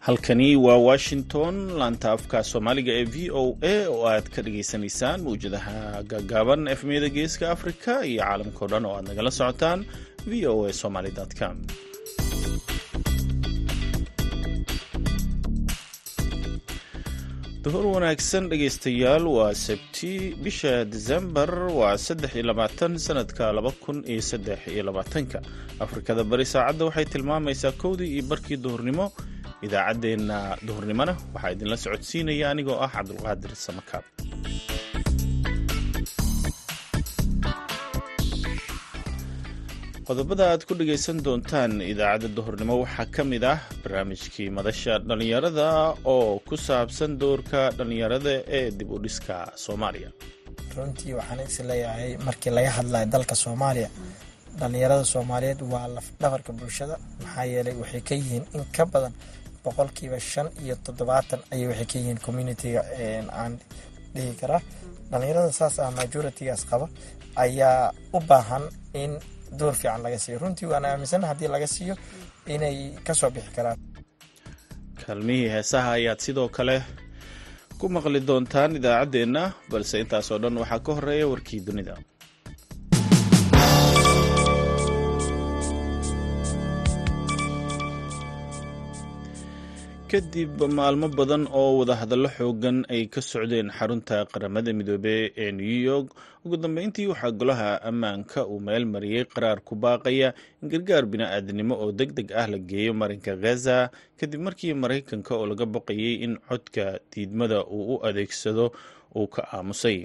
halkani waa washington laanta afka soomaaliga ee v o a oo aad ka dhagaysanaysaan mawjadaha gaagaaban efmiyada geeska africa iyo caalamkao dhan oo aad nagala socotaan v o a somaly com duhur wanaagsan dhegaystayaal waa sabti bisha disembar waa saddex iyo labaatan sanadka laba kun iyo saddex iyo labaatanka. Afrikada bari saacadda waxay tilmaamaysaa kowdii iyo barkii duhurnimo. Idaacaddeenna duhurnimona waxaa idinla socodsiinaya anigoo ah cabdulqaadir samakaab qodobada aad ku dhegaysan doontaan idaacadda duhurnimo waxaa ka mid ah barnaamijkii madasha dhallinyarada oo ku saabsan doorka dhallinyarada ee dib u dhiska soomaaliya. Runtii waxaan is markii laga hadlayo dalka soomaaliya dhallinyarada soomaaliyeed waa lafdhabarka bulshada. Maxaa yeelay waxay ka yihiin in ka badan boqolkiiba shan iyo toddobaatan ayay waxay ka yihiin communitiga aan dhihi karaa. Dhallinyarada saas ah majoritigaas qaba ayaa u baahan in door fiican laga siiyo. Runtii waan aaminsana haddii laga siiyo inay ka soo bixi karaan. Kaalmihii heesaha ayaad sidoo kale ku maqli doontaan idaacaddeenna balse intaasoo dhan waxaa ka horreeya warkii dunida kadib maalmo badan oo wadahadallo xoogan ay ka socdeen xarunta qaramada midoobey ee new york ugu dambeyntii waxaa golaha ammaanka uu meel mariyey qaraar ku baaqaya in gargaar bini-aadnimo oo deg deg ah la geeyo marinka ghaza kadib markii maraykanka oo laga baqayay in codka diidmada uu u adeegsado uu ka aamusay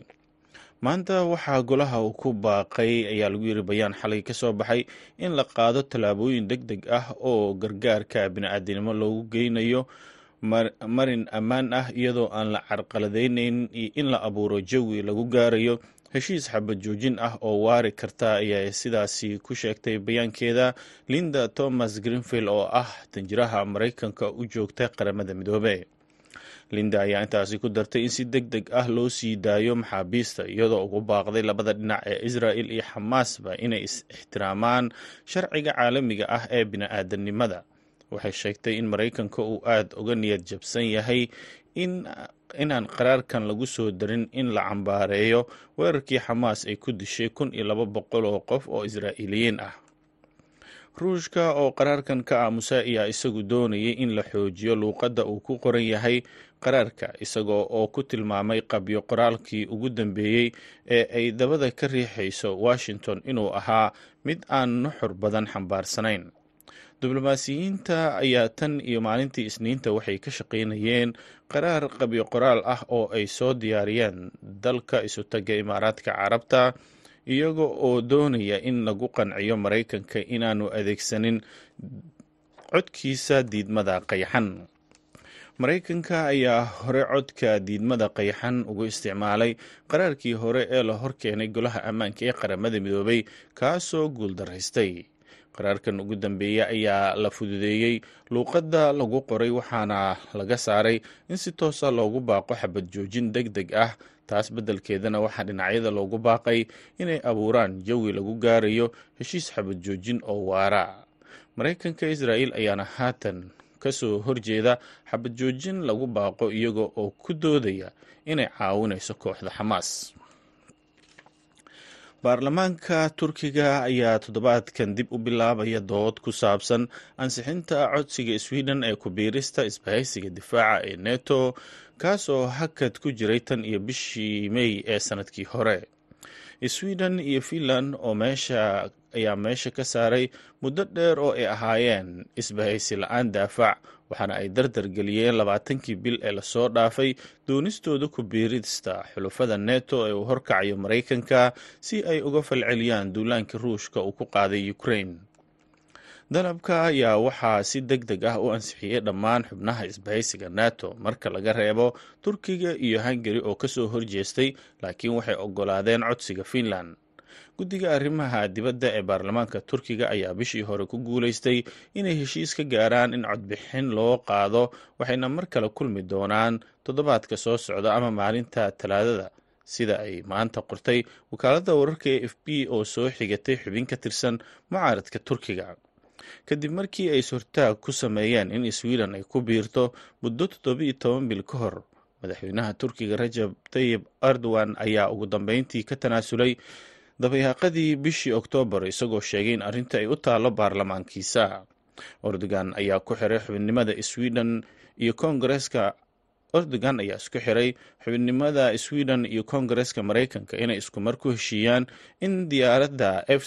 maanta waxaa golaha uu ku baaqay ayaa lagu yiri bayaan xalay ka soo baxay in la qaado tallaabooyin deg deg ah oo gargaarka bini-aadinimo loogu geynayo marin ammaan ah iyadoo aan la carqaladeyneyn in la abuuro jawi lagu gaarayo. Heshiis xabad joojin ah oo waari karta ayaa sidaasi ku sheegtay bayaankeeda linda thomas greenfield oo ah danjiraha maraykanka u joogta qaramada midoobe linda ayaa intaasi ku dartay in si deg deg ah loo sii daayo maxaabiista iyadoo ugu baaqday labada dhinac ee israel iyo xamaasba inay is-ixtiraamaan sharciga caalamiga ah ee bini-aadanimada waxay sheegtay in maraykanka uu aada uga niyad jabsan yahay inaan qaraarkan lagu soo darin in la cambaareeyo weerarkii xamaas ay ku dishay kun iyo laba boqol oo qof oo israa'iiliyiin ah. Ruushka oo qaraarkan ka aamusa ayaa isagu doonayay in la xoojiyo luuqadda uu ku qoran yahay qaraarka isagoo oo ku tilmaamay qabyo qoraalkii ugu dambeeyey ee ay dabada ka riixayso washington inuu ahaa mid aan nuxur badan xambaarsanayn diblomaasiyiinta ayaa tan iyo maalintii isniinta waxay ka shaqaynayeen qaraar qabyo qoraal ah oo ay soo diyaariyeen dalka isutaga imaaraadka carabta iyaga oo doonaya in lagu qanciyo maraykanka inaanu adeegsanin codkiisa diidmada qayxan maraykanka ayaa hore codka diidmada qayxan ugu isticmaalay qaraarkii hore ee la horkeenay golaha ammaanka ee qaramada midoobay kaasoo guuldaraystay qaraarkan ugu dambeeya ayaa la fududeeyey luuqadda lagu qoray waxaana laga saaray in si toosa loogu baaqo xabad joojin deg deg ah. Taas beddelkeedana waxaa dhinacyada loogu baaqay inay abuuraan jawi lagu gaarayo heshiis xabad joojin oo waara. Maraykanka israa'iil ayaana haatan ka soo horjeeda xabad joojin lagu baaqo iyaga oo ku doodaya inay caawinayso kooxda xamaas baarlamaanka turkiga ayaa toddobaadkan dib u bilaabaya dood ku saabsan ansixinta codsiga sweden ee kubiirista isbahaysiga difaaca ee neto kaasoo hakad ku jiray tan iyo bishii mey ee sannadkii hore. Sweden iyo finland oo meesha ayaa meesha ka saaray muddo dheer oo ay ahaayeen isbahaysi la'aan daafac waxaana ay dardar geliyeen labaatankii bil ee la soo dhaafay doonistooda ku biirista xulufada neto ee uu horkacayo maraykanka si ay uga falceliyaan duulaankii ruushka uu ku qaaday ukraine. Dalabka ayaa waxaa si deg deg ah u ansixiyey dhammaan xubnaha isbahaysiga nato marka laga reebo turkiga iyo hungari oo ka soo horjeestay laakiin waxay ogolaadeen codsiga finland guddiga arrimaha dibadda ee baarlamaanka turkiga ayaa bishii hore ku guulaystay inay heshiis ka gaaraan in codbixin loo qaado waxayna mar kale kulmi doonaan toddobaadka soo socda ama maalinta talaadada sida ay maanta qortay wakaaladda wararka e f b oo soo xigatay xubin ka tirsan mucaaradka turkiga. Kadib markii ay sortaag ku sameeyeen in sweden ay ku biirto muddo toddobiiyo toban bil ka hor madaxweynaha turkiga rajab tayib erdogan ayaa ugu dambeyntii ka tanaasulay dabayaaqadii bishii oktoobar isagoo sheegay in arrinta ay u taallo baarlamaankiisa. Erdogan ayaa ku xiray xubinnimada sweden iyo kongareska erdogan ayaa isku xiray xubinnimada sweden iyo kongareska maraykanka inay iskumar ku heshiiyaan in diyaaradda f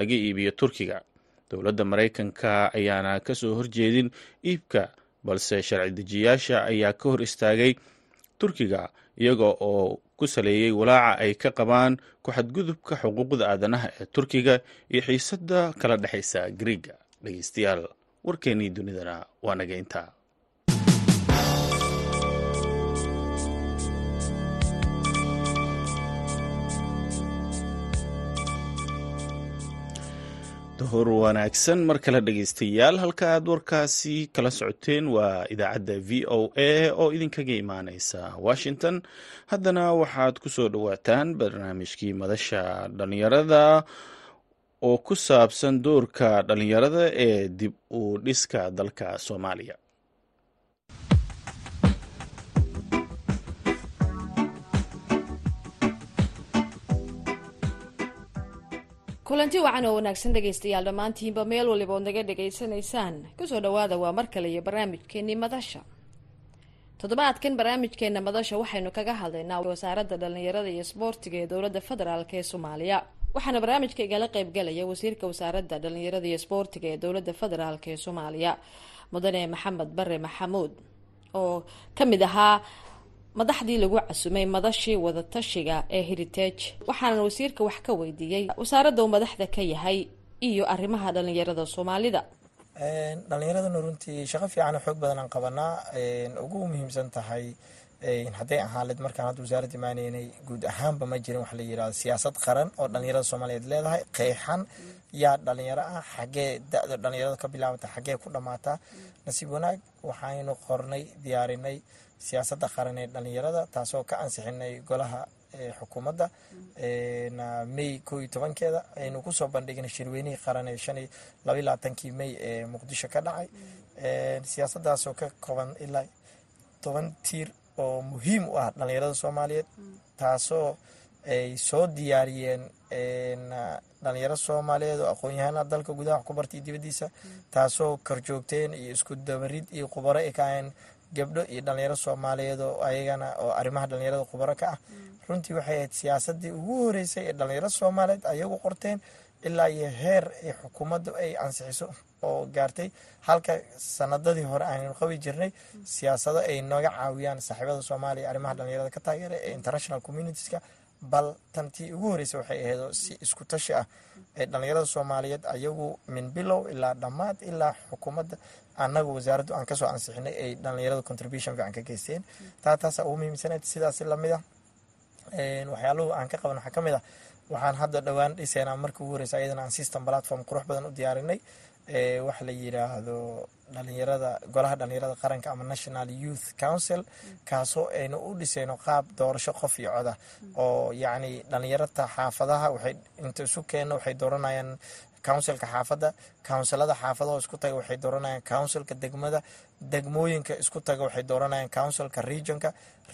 laga iibiyo turkiga. Dowladda maraykanka ayaana ka soo horjeedin iibka balse sharci dejiyaasha ayaa ka hor istaagay turkiga iyaga oo ku saleeyey walaaca ay ka qabaan ku-xadgudubka xuquuqda aadanaha ee turkiga iyo xiisadda kala dhexaysa griiga dhegeystayaal warkeennii dunidana waa naga intaa duhur wanaagsan. Mar kale dhegeystayaal halka aad warkaasi kala socoteen waa idaacadda v o a oo idinkaga imaaneysa washington. Haddana waxaad ku soo dhowaataan barnaamijkii madasha dhallinyarada oo ku saabsan doorka dhallinyarada ee dib u dhiska dalka soomaaliya kulanti wacan oo wanaagsan dhegaystayaal dhammaantiinba meel waliba ood naga dhegaysanaysaan. Kusoo dhawaada waa mar kale iyo barnaamijkeenii madasha. Toddobaadkan barnaamijkeena madasha waxaynu kaga hadlaynaa wasaaradda dhallinyarada iyo isboortiga ee dowladda federaalk ee soomaaliya. Waxaana barnaamijka igala qeybgalaya wasiirka wasaaradda dhallinyarada iyo isboortiga ee dowladda federaalk ee soomaaliya mudane maxamed bare maxamuud oo ka mid ahaa madaxdii lagu casumay madashii wadatashiga ee heritage. Waxaana wasiirka wax ka weydiiyey wasaaradda madaxda ka yahay iyo arrimaha dhalinyarada soomaalida. Dhalinyaraduna runtii shaqo fiican xoog badan aan qabanaa ugu muhiimsan tahay hadday ahaaleed markaan hadda wasaaradda imaaneynay guud ahaanba ma jirin waxa la yiraahdo siyaasad qaran oo dhalinyarada soomaaliyeed leedahay qeexan yaa dhalinyaro ah xaggee da-da dhalinyarada ka bilaabata xaggee ku dhamaataa nasiib wanaag waxaynu qornay diyaarinay siyaasadda qaran ee dhalinyarada taasoo ka ansixinay golaha xukuumadda may koo iyo tobankeeda. Aynu ku soo bandhignay shirweynihii qaran ee shan iyo labaiy labaatankii may ee muqdisho ka dhacay. Siyaasaddaasoo ka kooban ilaa toban tiir oo muhiim u ah dhalinyarada soomaaliyeed taasoo ay soo diyaariyeen dhalinyaro soomaaliyeed oo aqoon-yahana dalka gudaha wax ku bartay dibaddiisa taasoo korjoogteen iyo isku dabarid iyo khubaro ay ka aheen gabdho iyo dhalinyaro soomaaliyeed oo ayagana oo arrimaha dhalinyarada khubaro ka ah runtii waxay ahayd siyaasadii ugu horeysay ee dhalinyaro soomaaliyeed ayagu qorteen ilaa iyo heer ay xukuumaddu ay ansixiso oo gaartay halka sanadadii hore aynu qabi jirnay siyaasado ay nooga caawiyaan saaxiibada soomaaliya arrimaha dhalinyarada ka taageera ee international communitieska bal tantii ugu horreysay waxay ahayd si isku tashi ah. Ee dhalinyarada soomaaliyeed ayagu min bilow ilaa dhammaad ilaa xukuumadda annagu wasaaraddu aan ka soo ansixinay ay dhalinyarada contribution fiican ka geysteen. Taa taasa ugu muhiimsaneed sidaasi la mid ah. Waxyaaluhu aan ka qaban waxaa ka mid ah. Waxaan hadda dhowaan dhiseynaa markii ugu horeysa ayadana aan system platform qurux badan u diyaarinay waxa la yiraahdo dhalinyarada golaha dhalinyarada qaranka ama national youth council kaasoo aynu u dhisayno qaab doorasho qof iyo coda oo yacni dhalinyarata xaafadaha waxay inta isu keenno waxay dooranayaan councilka xaafadda counsilada xaafadaho isku taga waxay dooranayaan councilka degmada degmooyinka isku taga waxay dooranayaan councilka regionka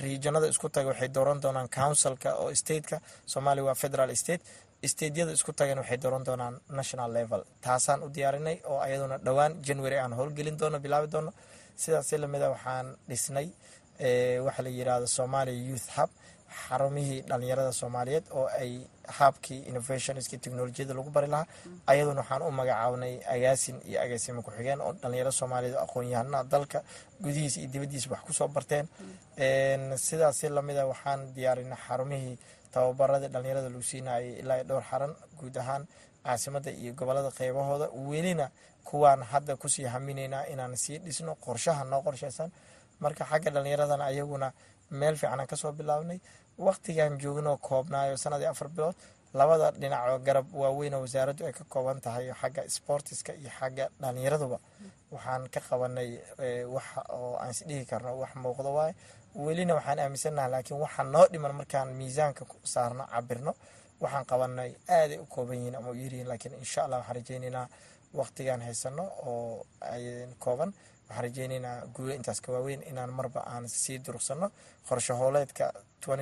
regionada isku taga waxay dooran doonaan councilka oo stateka soomaaliya waa federal state stateyada isku tagan waxay dooran doonaan national level. Taasaan u diyaarinay oo ayaduna dhowaan january aan howlgelin doono bilaabi doono. Sidaasi lamida waxaan dhisnay waxa la yiraahdo somalia youth hub xarumihii dhalinyarada soomaaliyeed oo ay habkii innovationski technolojiyada lagu bari lahaa. Ayaduna waxaan u magacaabnay agaasin iyo agaasimo ku-xigeen oo dhalinyaro soomaaliyeed oo aqoon-yahanaa dalka gudihiisa iyo dibaddiisa wax ku soo barteen. Sidaasi lamida waxaan diyaarinay xarumihii tababarada dhalinyarada lagu siinayay ilaa dhowr xaran guud ahaan caasimada iyo gobollada qeybahooda welina kuwaan hadda ku sii haminaynaa inaan sii dhisno qorshaha noo qorsheysan marka xagga dhalinyaradana ayaguna meel fiicanaan ka soo bilaabnay. Waqtigan joognoo koobnaayo sanadii afar bilood. Labada dhinacoo garab waaweyn oo wasaaraddu ay ka kooban tahay xagga sportiska iyo xagga dhalinyaraduba waxaan ka qabanay wax oo aan isdhihi karno wax muuqdo waaye welina waxaan aaminsannaha laakiin waxaa noo dhiman markaan miisaanka saarno cabirno waxaan qabanay aaday u kooban yihiin ama u yaryihiin laakiin insha allah waxaan rajeynaynaa waqtigaan haysano oo kooban. Waxaan rajeynaynaa guulo intaas ka waaweyn inaan marba aan sii durugsano qorshe hooleedka to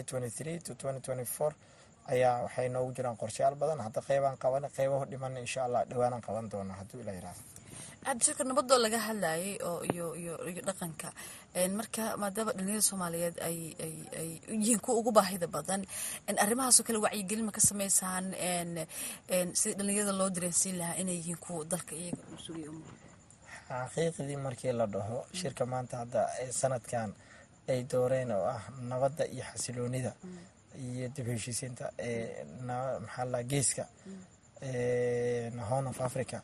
ayaa waxay noogu jiraan qorshayaal badan. Hadda qeybaan qaban qeybahu dhiman insha allah dhawaanaan qaban doona hadduu ilaa cabdishirka nabadoo laga hadlayay oo iyo iyo iyo dhaqanka. Marka maadaama dhalinyarada soomaaliyeed ay ay ay yihiin kuwa ugu baahida badan arrimahaasoo kale wacyigelin ma ka sameysaan sidii dhalinyarada loo dareensiin lahaa inay yihiin kuwa dalka iyaga u sugay xaqiiqdii markii la dhaho shirka maanta hadda sanadkan ay dooreen oo ah nabadda iyo xasiloonida iyo dib heshiisiinta ee maxaa la geeska horn of africa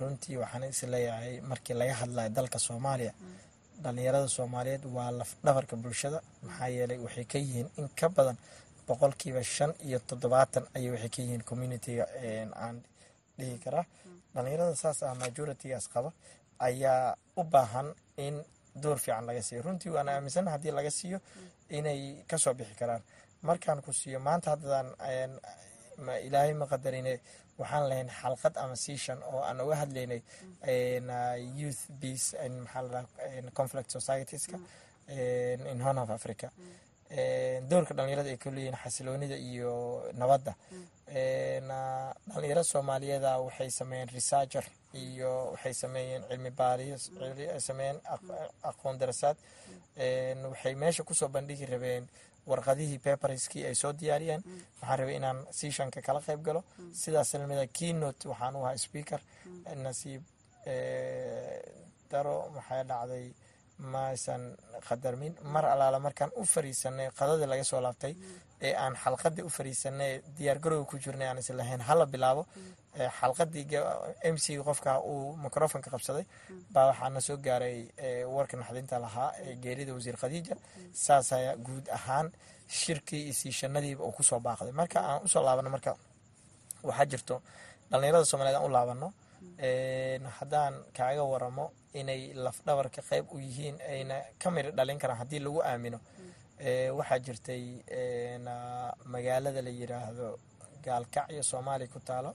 runtii waxaan is leeyahay markii laga hadlayo dalka soomaaliya dhalinyarada soomaaliyeed waa laf dhabarka bulshada. Maxaa yeelay waxay ka yihiin in ka badan boqolkiiba shan iyo toddobaatan ayay waxay ka yihiin communitiga aan dhihi karaa. Dhalinyarada saas ah majoritigaas qaba ayaa u baahan in door fiican laga siiyo. Runtii waan aaminsana haddii laga siiyo inay ka soo bixi karaan. Markaan ku siiyo maanta haddadaan ilaahay ma qadarine waxaan lahayn xalqad ama season oo aan uga hadlaynay youth peace maxaa la conflict societieska in horn of africa. Doorka dhalinyarada ay ku xasiloonida iyo nabadda. Dhalinyaro soomaaliyeeda waxay sameeyeen researcher iyo waxay sameeyeen cilmi baaris sameeyeen aqoon darasaad waxay meesha ku soo bandhigi rabeen warqadihii paperskii ay soo diyaariyeen. Waxaan rabay inaan seashanka kala qayb galo. Sidaas lamida keynote waxaan u ahaa speaker. Nasiib daro maxay dhacday maysan qadarmin mar alaala markaan u fariisanay qadadii laga soo laabtay ee aan xalqadii u fariisanay diyaargarowga ku jirnay aan islahayn hala bilaabo xalqadii m c qofka uu microfonka qabsaday baa waxaana soo gaaray warka naxdinta lahaa ee geerida wasiir khadiija. Saas ayaa guud ahaan shirkii iyo siishanadiiba uu ku soo baaqday. Marka aan u soo laabano marka waxaa jirto dhalinyarada soomaliyeed aan u laabano haddaan kaaga waramo inay lafdhabarka qeyb u yihiin ayna ka miri dhalin karaan haddii lagu aamino waxaa jirtay magaalada la yiraahdo gaalkacyo soomaaliya ku taalo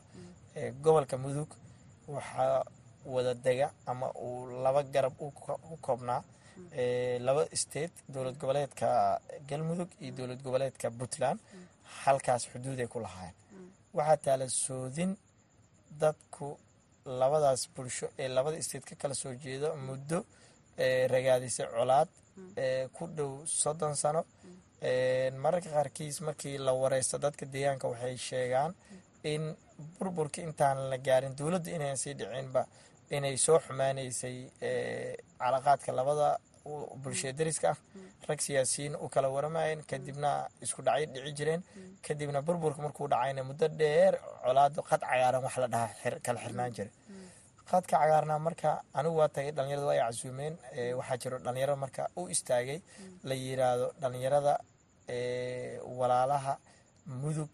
gobolka mudug waxaa wada dega ama uu laba garab u koobnaa laba state dowlad goboleedka galmudug iyo dowlad goboleedka puntland halkaas xuduuday ku lahaayeen. Waxaa taala soodin dadku labadaas bulsho ee labada state ka kala soo jeedo muddo ragaadisay colaad ku dhow soddon sano. Mararka qaarkiis markii la wareysto dadka deegaanka waxay sheegaan in burburka intaan la gaarin dowladda inayn sii dhicinba inay soo xumaaneysay calaqaadka labada bulshada dariska ah. Rag siyaasiyiin u kala waramayeen kadibna isku dhacyo dhici jireen. Kadibna burburka markuu dhacayna muddo dheer colaado qad cagaaran wax la dhahaa kala xirnaan jiray. Qadka cagaarnaa marka anigu waa tagay dhalinyarada waa ay casuumeen waxaa jiro dhalinyaro marka u istaagay. La yiraahdo dhalinyarada walaalaha mudug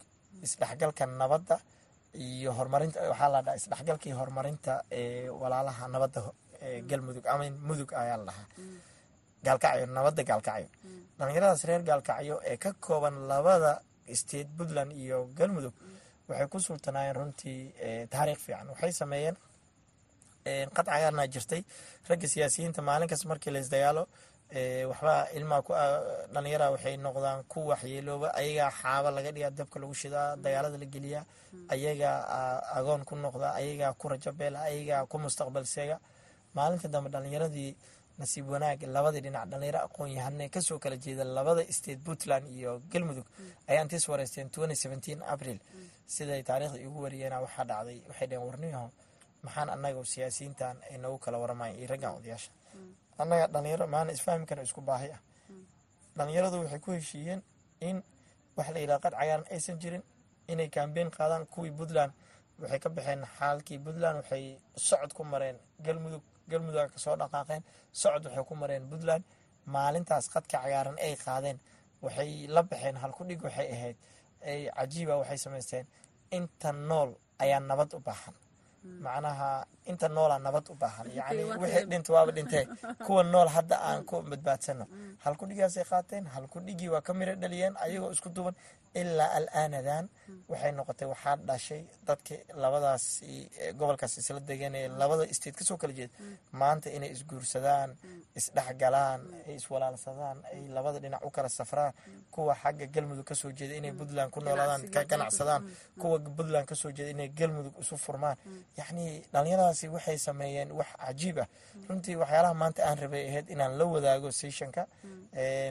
isdhexgalka nabadda iyo horumarinta waxaa la dhahaa isdhexgalkii horumarinta walaalaha nabadda galmudug ama mudug ayaa la dhahaa. Gaalkacyo nabadda gaalkacyo. Dhalinyaradaas reer gaalkacyo ee ka kooban labada state puntland iyo galmudug waxay ku sultanaayeen runtii taariikh fiican. Waxay sameeyeen qad cagaarnaa jirtay. Ragga siyaasiyiinta maalinkas markii la isdagaalo waxbaa ilmaa ku dhalinyara waxay noqdaan ku waxyeelooba ayagaa xaaba laga dhigaa dabka lagu shidaa dagaalada la geliyaa ayagaa agoon ku noqda ayagaa ku rajabeela ayagaa ku mustaqbal seega. Maalinta dambe dhalinyaradii nasiib wanaag labadii dhinac dhalinyaro aqoon yahane ka soo kala jeeda labada state puntland iyo galmudug ayaa intiis wareysteen april. Siday taariikhda igu wariyeen waxaa dhacday waxay dheheen warniyaho maxaan anaga siyaasiyiintan ay nagu kala waramayan iyo raggan odayaasha annaga dhalinyaro maana isfahmi kara isku baahi ah. Dhalinyaradu waxay ku heshiiyeen in wax la yidhaha qad cagaaran aysan jirin inay kambeyn qaadaan kuwii puntland. Waxay ka baxeen xaalkii puntland waxay socod ku mareen galmudug galmudug ka soo dhaqaaqeen socod waxay ku mareen puntland. Maalintaas qadka cagaaran ay qaadeen waxay la baxeen halkudhig waxay ahayd cajiiba waxay samaysteen. Inta nool ayaa nabad u baahan macnaha inta noolaa nabad u baahan. Yani wixii dhinta waaba dhintee kuwa nool hadda aan ku badbaadsano halkudhigaasay qaateen halkudhigii waa ka miro dhaliyeen ayagoo isku duban ilaa alaanadan waxay noqotay waxaa dhashay dadkii labadaas gobolkaas isla degan ee labada state ka soo kala jeeda maanta inay isguursadaan isdhexgalaan ay iswalaalsadaan ay labada dhinac u kala safraan. Kuwa xagga galmudug ka soo jeeda inay puntland ku noolaadaan ka ganacsadaan. Kuwa puntland ka soo jeeda inay galmudug isu furmaan yacni dhalinyaradaasi waxay sameeyeen wax cajiib ah. Runtii waxyaalaha maanta aan rabay ahayd inaan la wadaago sessionka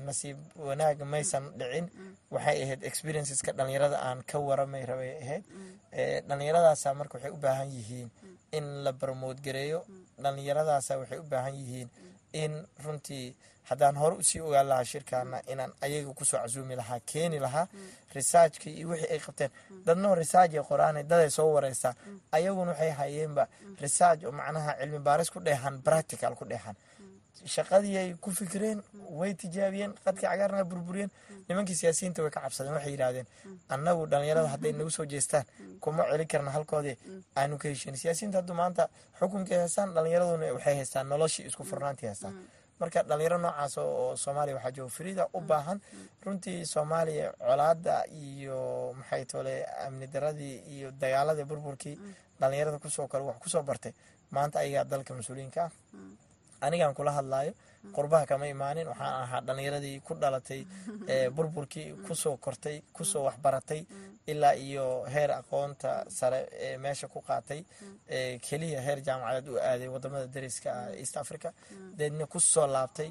nasiib wanaag maysan dhicin. Waxay ahayd experienceska dhalinyarada aan ka waramay rabay ahayd dhalinyaradaasa marka waxay u baahan yihiin in la barmoodgareeyo dhalinyaradaasa waxay u baahan yihiin in runtii haddaan hore u sii ogaan lahaa shirkaana inaan ayaga ku soo casuumi lahaa keeni lahaa researchkii iyo wixii ay qabteen. Dadnoo research ay qoraanay daday soo wareystaa ayaguna waxay hayeenba research oo macnaha cilmi baaris ku dheexan practical ku dheexan shaqadii ay ku fikireen way tijaabiyeen qadkii cagaarna burburiyeen nimankii siyaasiyiinta way ka cabsadeen waxay yidhaahdeen annagu dhalinyarada hadday nagu soo jeestaan kuma celin karna halkoodii. Aanu ka heshin siyaasiyiinta haddu maanta xukunkay haystaan dhalinyaraduna waxay haystaan noloshii isku furnaantii haystaan marka dhalinyaro noocaas oo soomaaliya waxaa jooga farida u baahan runtii soomaaliya colaada iyo maxay tole amni daradii iyo dagaaladii burburkii dhalinyarada ku soo kale wax ku soo bartay. Maanta ayagaa dalka mas'uuliyiinka ah. Anigaan kula hadlaayo qurbaha kama imaanin. Waxaan ahaa dhalinyaradii ku dhalatay burburkii ku soo kortay ku soo waxbaratay ilaa iyo heer aqoonta sare ee meesha ku qaatay keliya heer jaamacadeed u aaday waddamada dariska ah east africa. Deedna ku soo laabtay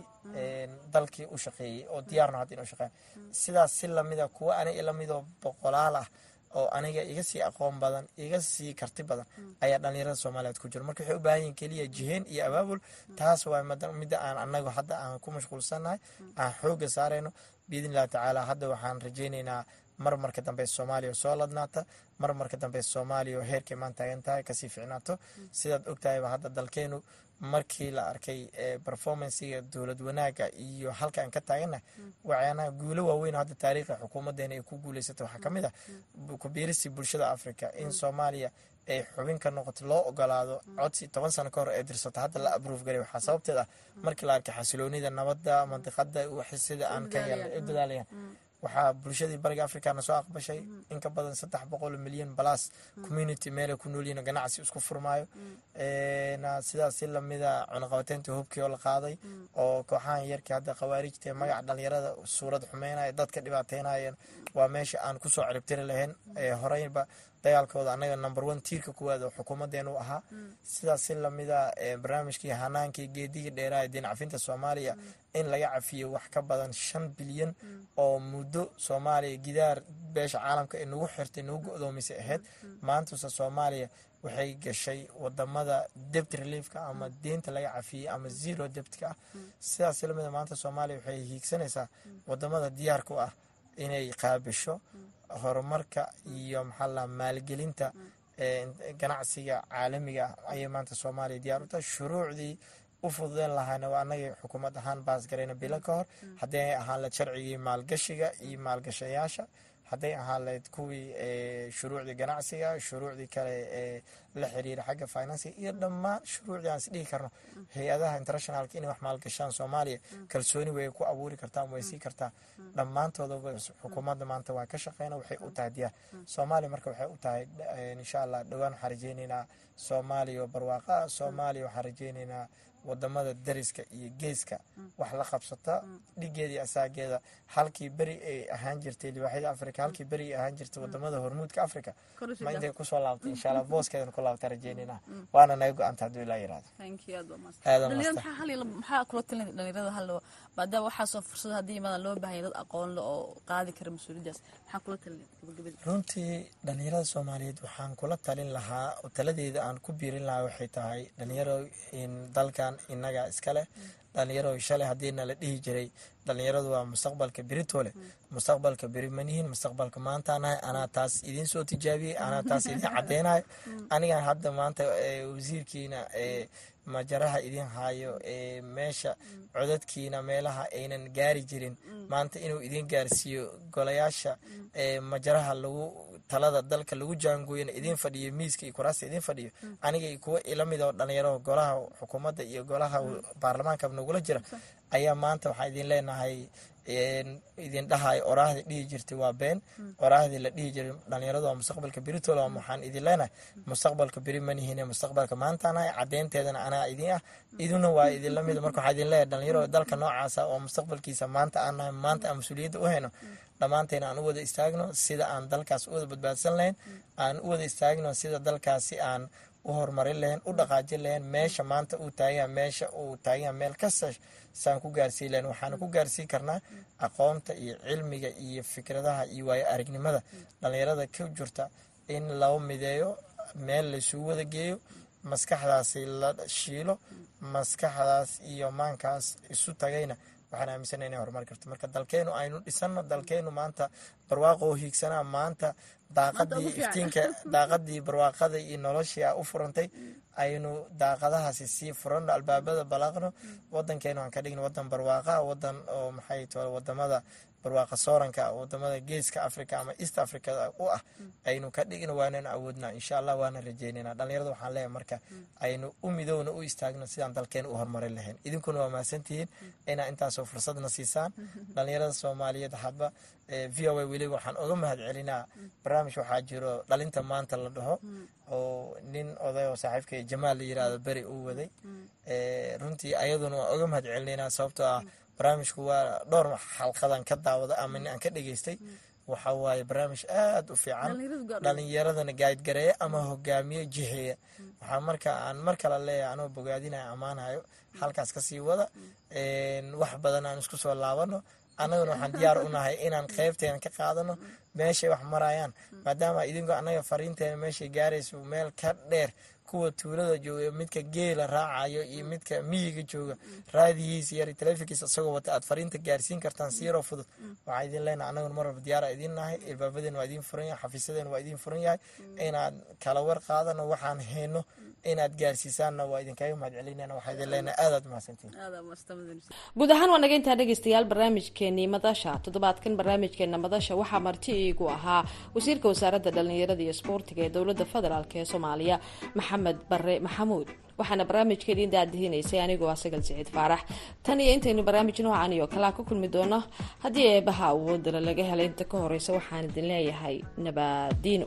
dalkii u shaqeeyey oo diyaarno hadda inuu shaqeeya sidaas si lamida kuwa aniga lamidoo boqolaal ah oo aniga iga sii aqoon badan iga sii karti badan ayaa dhalinyarada soomaaliyeed ku jiro marka waxay u baahan yihiin keliya jiheen iyo abaabul taas waa midda aan anagu hadda aan ku mashquulsannahay aan xooga saarayno. Biidn illahi tacaala hadda waxaan rajaynaynaa mar marka dambe soomaaliya soo ladnaata mar marka dambe soomaaliya heerkay maan taagan tahay ka sii ficnaato sidaad ogtahayba hadda dalkeenu markii la arkay performancega dowlad wanaaga iyo halka aan ka taagana waxyaanaha guulo waaweyn hadda taariikha xukuumadeena ay ku guuleysatay. Waxaa ka mid ah kubiiristii bulshada africa in soomaaliya ay xubin ka noqoto loo ogolaado codsi toban sano ka hor ee dirsato. Hadda la abrove garay waxaa sababteed ah markii la arkay xasiloonida nabadda mandiqada sida aan ka u dadaalayaan waxaa bulshadii bariga africana soo aqbashay in ka badan saddex boqol milyan balas community meelay ku noolyihin ganacsi isku furmaayo. Sidaas si lamida cunaqabateynta hubkii oo la qaaday oo kooxahan yarkii hadda khawaarijta magaca dhalinyarada suurad xumeynaya dadka dhibaateynayeen waa meesha aan ku soo ciribtiri lahayn horeyba dagaalkooda anaga number one tiirka kuwaad oo xukuumadeenu ahaa. Sidaas si lamida barnaamijkii hanaankii geedigii dheeraaya diin cafinta soomaaliya in laga cafiyo wax ka badan shan bilyan oo muddo soomaaliya gidaar beesha caalamka nagu xirtay nagu go-doomisay ahayd maantuse soomaaliya waxay gashay waddamada debt reliefka ama deynta laga cafiyey ama zero debtka. Ah sidaas si lamida maanta soomaaliya waxay hiigsanaysaa waddamada diyaarka u ah inay qaabisho horumarka iyo maxaa la maalgelinta ganacsiga caalamiga ah. Ayay maanta soomaaliya diyaar u tahay. Shuruucdii u fududeen lahaana waa anagii xukuumad ahaan baasgarayna bilo ka hor hadday ahaan layd sharcigii maalgashiga iyo maalgashayaasha hadday ahaan layd kuwii shuruucdii ganacsiga shuruucdii kale ee la xiriira xagga finansiga iyo dhammaan shuruucdii aan is dhihi karno. Hay'adaha internationalka inay wax maalgashaan soomaaliya kalsooni way ku abuuri kartaa way sii kartaa. Dhammaantoodaba xukuumadda maanta waa ka shaqeyna waxay u tahay diyaar soomaaliya marka waxay u tahay insha allah dhowaan waxaan rajeyneynaa soomaaliya oo barwaaqa soomaaliya waxaan rajeyneynaa waddamada dariska iyo geeska wax la qabsata dhigeedii asaageeda. Halkii beri ay ahaan jirtay libaaxyada africa halkii beri ay ahaan jirtay waddamada hormuudka africa ma intay ku soo laabtay insha allah booskeedan ku laabta rajeynayna. Waana naga go-anta hadduu ilaa yiraahdo maxaa kula talin dhalinyarada hal maadaama waxaasoo fursad haddii imadan loo baahanya dad aqoon le oo qaadi kara mas'uuliyaddaas maxaa kula talin runtii dhalinyarada soomaaliyeed waxaan kula talin lahaa oo taladeeda aan ku biirin lahaa waxay tahay dhalinyaro in dalkan innaga iska leh. Dhalinyaro shalay haddiina la dhihi jiray dhalinyaradu waa mustaqbalka beritole mustaqbalka beri manihin mustaqbalka maantaa nahay anaa taas idiin soo tijaabiyey anaa taas idiin cadeynayo anigan hadda maanta wasiirkiina majaraha idin haayo meesha codadkiina meelaha aynan gaari jirin. Maanta inuu idin gaarsiiyo golayaasha majaraha lagu talada dalka lagu jaangooyana idin fadhiyo miiska iyo kuraasta idin fadhiyo. Aniga kuwa ila mid oo dhalinyaro golaha xukuumadda iyo golaha baarlamaanka nagula jira ayaa maanta waxaa idin leenahay idin dhahay oraahdii dhihi jirtay waa been. Oraahdii la dhihi jiray dhalinyaradu waa mustaqbalka beritol waxaan idin leenahay. Mustaqbalka beri manihine mustaqbalka maantaanahay cadeynteedana anaa idin ah. Iduna waa idinla mid marka waxaa idin leeyahay dhalinyaro dalka noocaasa oo mustaqbalkiisa maanta aan nahay maanta aan mas'uuliyadda u hayno dhammaanteena aan u wada istaagno sida aan dalkaas u wada badbaadsan lahayn. Aan u wada istaagno sida dalkaasi aan u horumarin lahayn u dhaqaajin lahayn meesha maanta uu taagan meesha uu taagan meel kasta saan ku gaarsiin lahayn. Waxaana ku gaarsiin karnaa aqoonta iyo cilmiga iyo fikradaha iyo waayo aragnimada dhalinyarada ka jirta in laba mideeyo meel laysugu wada geeyo maskaxdaasi la shiilo maskaxdaas iyo maankaas isu tagayna. Waxaan aaminsana inay horumari karto. Marka dalkeenu aynu dhisano dalkeenu maanta barwaaqoo hiigsanaa maanta daaqadii iftiinka daaqadii barwaaqada iyo noloshii a u furantay aynu daaqadahaasi sii furano albaabada balaaqno. Wadankeenu aan ka dhigno wadan barwaaqa wadan oo maxay tole waddamada barwaaqa sooranka waddamada geeska africa ama east africa u ah aynu ka dhigno waanana awoodna insha allah waana rajeynayna. Dhalinyarada waxaan leeyahay marka aynu u midowna u istaagno sidaan dalkeena u horumarin lahayn. Idinkuna waa mahadsantihiin inaa intaasoo fursadna siisaan. Dhalinyarada soomaaliyeed hadba v o a weliba waxaan uga mahad celinaa barnaamij waxaa jiro dhalinta maanta la dhaho oo nin oday oo saaxiibka jamaal la yiraahdo beri uu waday. Runtii ayaduna waan uga mahad celinaynaa sababtoo ah barnaamijku waa dhowr xalqadan ka daawada ama aan ka dhageystay waxa waaye barnaamij aada u fiican. Dhalinyaradana gaadgareeya ama hogaamiye jiheeya. Waxaa marka aan mar kale leeyahay anoo bogaadinaya ammaanayo halkaas ka sii wada. Wax badan aan isku soo laabano annaguna waxaan diyaar u nahay inaan qeybteena ka qaadano meeshay wax marayaan. Maadaama idinku annaga fariinteena meeshay gaarayso meel ka dheer kuwa tuulada jooga midka geela raacayo iyo midka miyiga jooga. Raadigiisa yar taleefonkiisa isagoo wata aad fariinta gaarsiin kartaan siiroo fudud. Waxaa idin leenahay annaguna mar walba diyaara idin nahay. Ilbaabadeena waa idin furan yahay xafiisadeena waa idin furan yahay. Inaad kala war qaadano waxaan hayno inaad gaarsiisaanna waa idinkaga mahad celinayna waxaa idin leenahay aadaad mahadsantiin. Guud ahaan waa naga intaa dhegeystayaal barnaamijkeenii madasha toddobaadkan barnaamijkeena madasha waxaa marti iigu ahaa wasiirka wasaaradda dhallinyarada iyo isboortiga ee dowladda federaalk ee soomaaliya maxamed bare maxamuud. Waxaana barnaamijka idiin daadihinaysay anigoo ah sagal siciid faarax. Tan iyo intaynu barnaamij noocan iyo kalaa ku kulmi doono haddii eebaha awoodala laga helay inta ka horeysa waxaan idin leeyahay nabadiino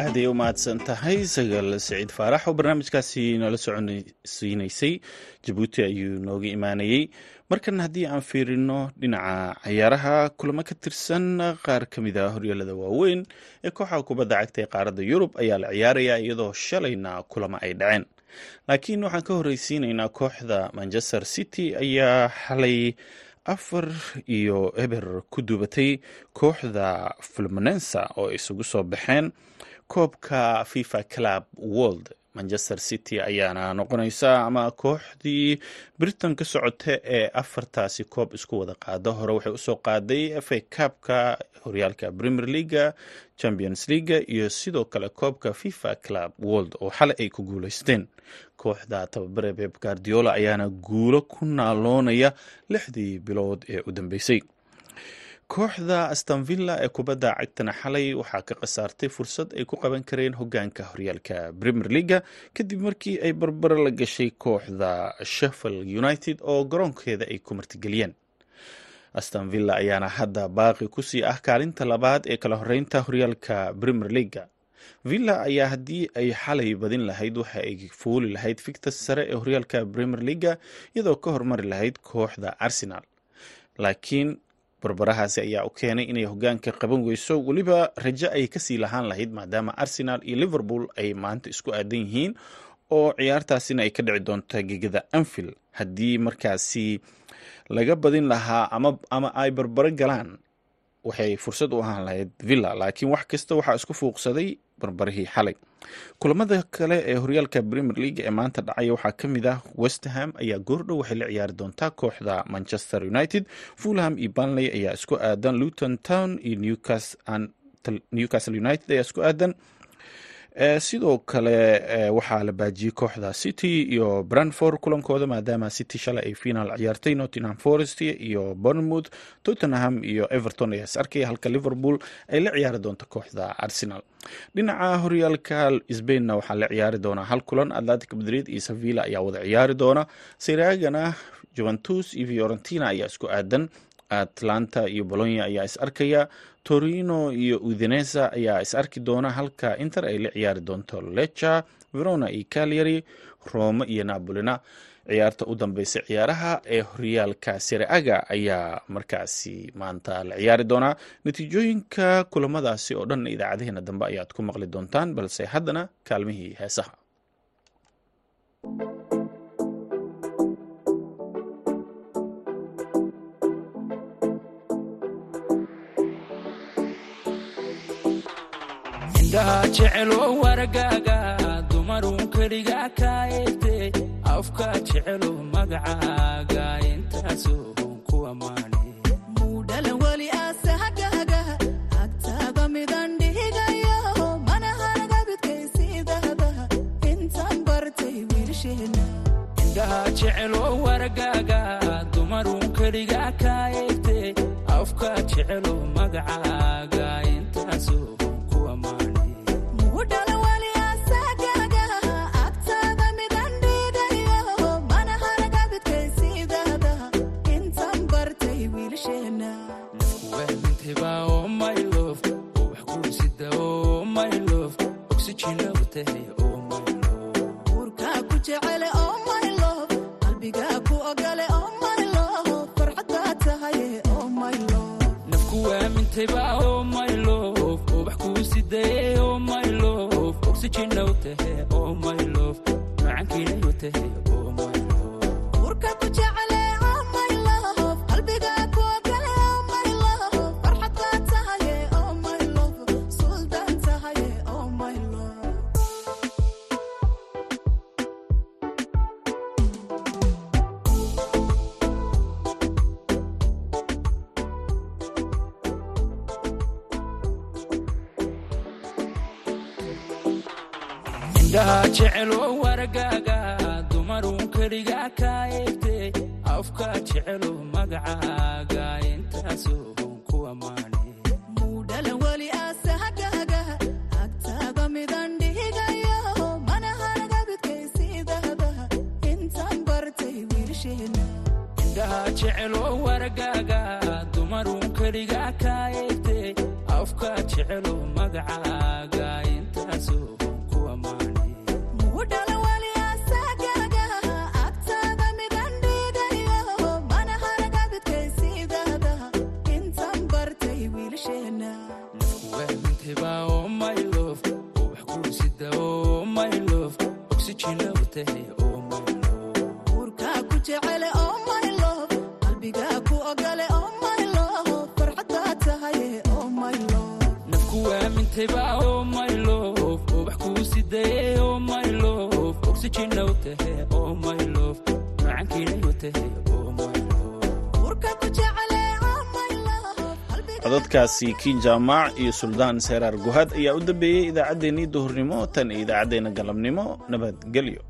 aaday u mahadsan tahay. Sagal siciid faarax oo barnaamijkaasi nala soconsiinaysay jabuuti ayuu nooga imaanayey markan haddii aan fiirino dhinaca cayaaraha kulamo ka tirsan qaar ka mid a horyaalada waaweyn ee kooxaha kubadda cagta ee qaaradda yurub ayaa la ciyaaraya iyadoo shalayna kulamo ay dhaceen. Laakiin waxaan ka horreysiinaynaa kooxda manchester city ayaa xalay afar iyo eber ku duubatay kooxda fulmanensa oo isugu soo baxeen koobka fifa club world manchester city ayaana noqonaysa ama kooxdii britain ka socota ee afartaasi koob isku wada qaada hore waxay u soo qaaday fa cabka horyaalka premier leaga champions leaga iyo sidoo kale koobka fifa club world oo xalay ay ku guuleysteen kooxda tababare beb guardiola ayaana guulo ku naaloonaya lixdii bilood ee u dambeysay kooxda astonvilla ee kubadda cagtana xalay waxaa ka khasaartay fursad ay ku qaban kareen hogaanka horyaalka premier leaga kadib markii ay barbaro la gashay kooxda sheffield united oo garoonkeeda ay ku martigeliyeen. Astonvilla ayaana hadda baaqi ku sii ah kaalinta labaad ee kala horeynta horyaalka premier leaga villa ayaa haddii ay xalay badin lahayd waxa ay fuuli lahayd ficta sare ee horyaalka premier leaga iyadoo ka hormari lahayd kooxda arsenal. Laakiin barbarahaasi ayaa u keenay inay hogaanka qaban weyso. Weliba rajo ay ka sii lahaan lahayd maadaama arsenal iyo liverpool ay maanta isku aadan yihiin oo ciyaartaasina ay ka dhici doonto gegada anfield. Haddii markaasi laga badin lahaa ama ay barbaro galaan waxay fursad u ahaan lahayd villa laakiin wax kasta waxaa isku fuuqsaday barbarihii xalay. Kulamada kale ee horyaalka premier league ee maanta dhacaya waxaa ka mid ah westerham ayaa goordhow waxay la ciyaari doontaa kooxda manchester united fulham iyo banley ayaa isku aadan luton town iyo newcastle united ayaa isku aadan sidoo kale waxaa la baajiyey kooxda city iyo branford kulankooda maadaama city shalay ay finaal ciyaartay nottingham forest iyo bournemouth tottenham iyo everton ayaa is arkaya halka liverpool ay la ciyaari doonto kooxda arsenal. Dhinaca horyaalka sbainna waxaa la ciyaari doonaa hal kulan atlantic madrid iyo sevilla ayaa wada ciyaari doona. Seraagana juventus iyo fiorentina ayaa isku aadan atlanta iyo bolonya ayaa is arkaya torino iyo udinesa ayaa is arki doona halka inter ay la ciyaari doonto lecha verona iyo calyary rome iyo napolina ciyaarta u dambeysa ciyaaraha ee horyaalka sereaga ayaa markaasi maanta la ciyaari doonaa natiijooyinka kulamadaasi oo dhan idaacadaheena dambe ayaad ku maqli doontaan balse haddana kaalmihii heesaha indhaha jecelo wargaaga dumarun keliga ka eegte afka jecelo magacaaga intaasoo ku ammaane muudhala weli aasahagaga agtaada midan dhihigayo manahanagabidkaysiidahda intaan bartay wiilsheena indhaha jecelo wargaaga dumarun keliga ka eegte afka jecelo magacaaga intaasoo indhaha jecelo wargaaga dumarun keliga ka eegte afka jecelo magacaaga intaasoo ku ammaane indhaha jecelo wargaaga dumarun keliga ka eegte afka jecelo magacaaga intaasoo ku codadkaasi kiin jaamac iyo suldaan seeraar guhad ayaa u dambeeyey idaacaddeenii duhurnimo tan iyo idaacaddeenna galabnimo nabadgelyo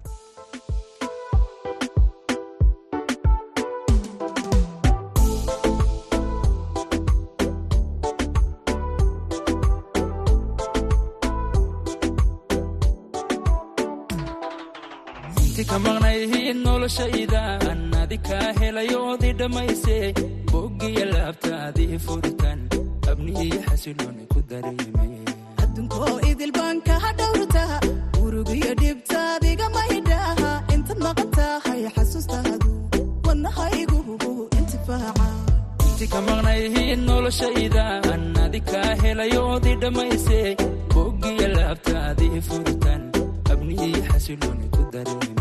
maqnayhiin noloshaydan adi kaa helayoodii dhammayse boggiya laabtaadii furitan abnihiyo xasilooni ku dareemay addunkoo idil baan kaa dhowrtaa urugiyo dhibtaadiga maydhaha intaad maqan tahay xasuustaadu wadnahaygu intifaaca inti ka maqnayhiin noloshaydan adi kaa helayoodii dhammayse boggiya laabtaadii furitan abnihiyo xasilooni ku dareemay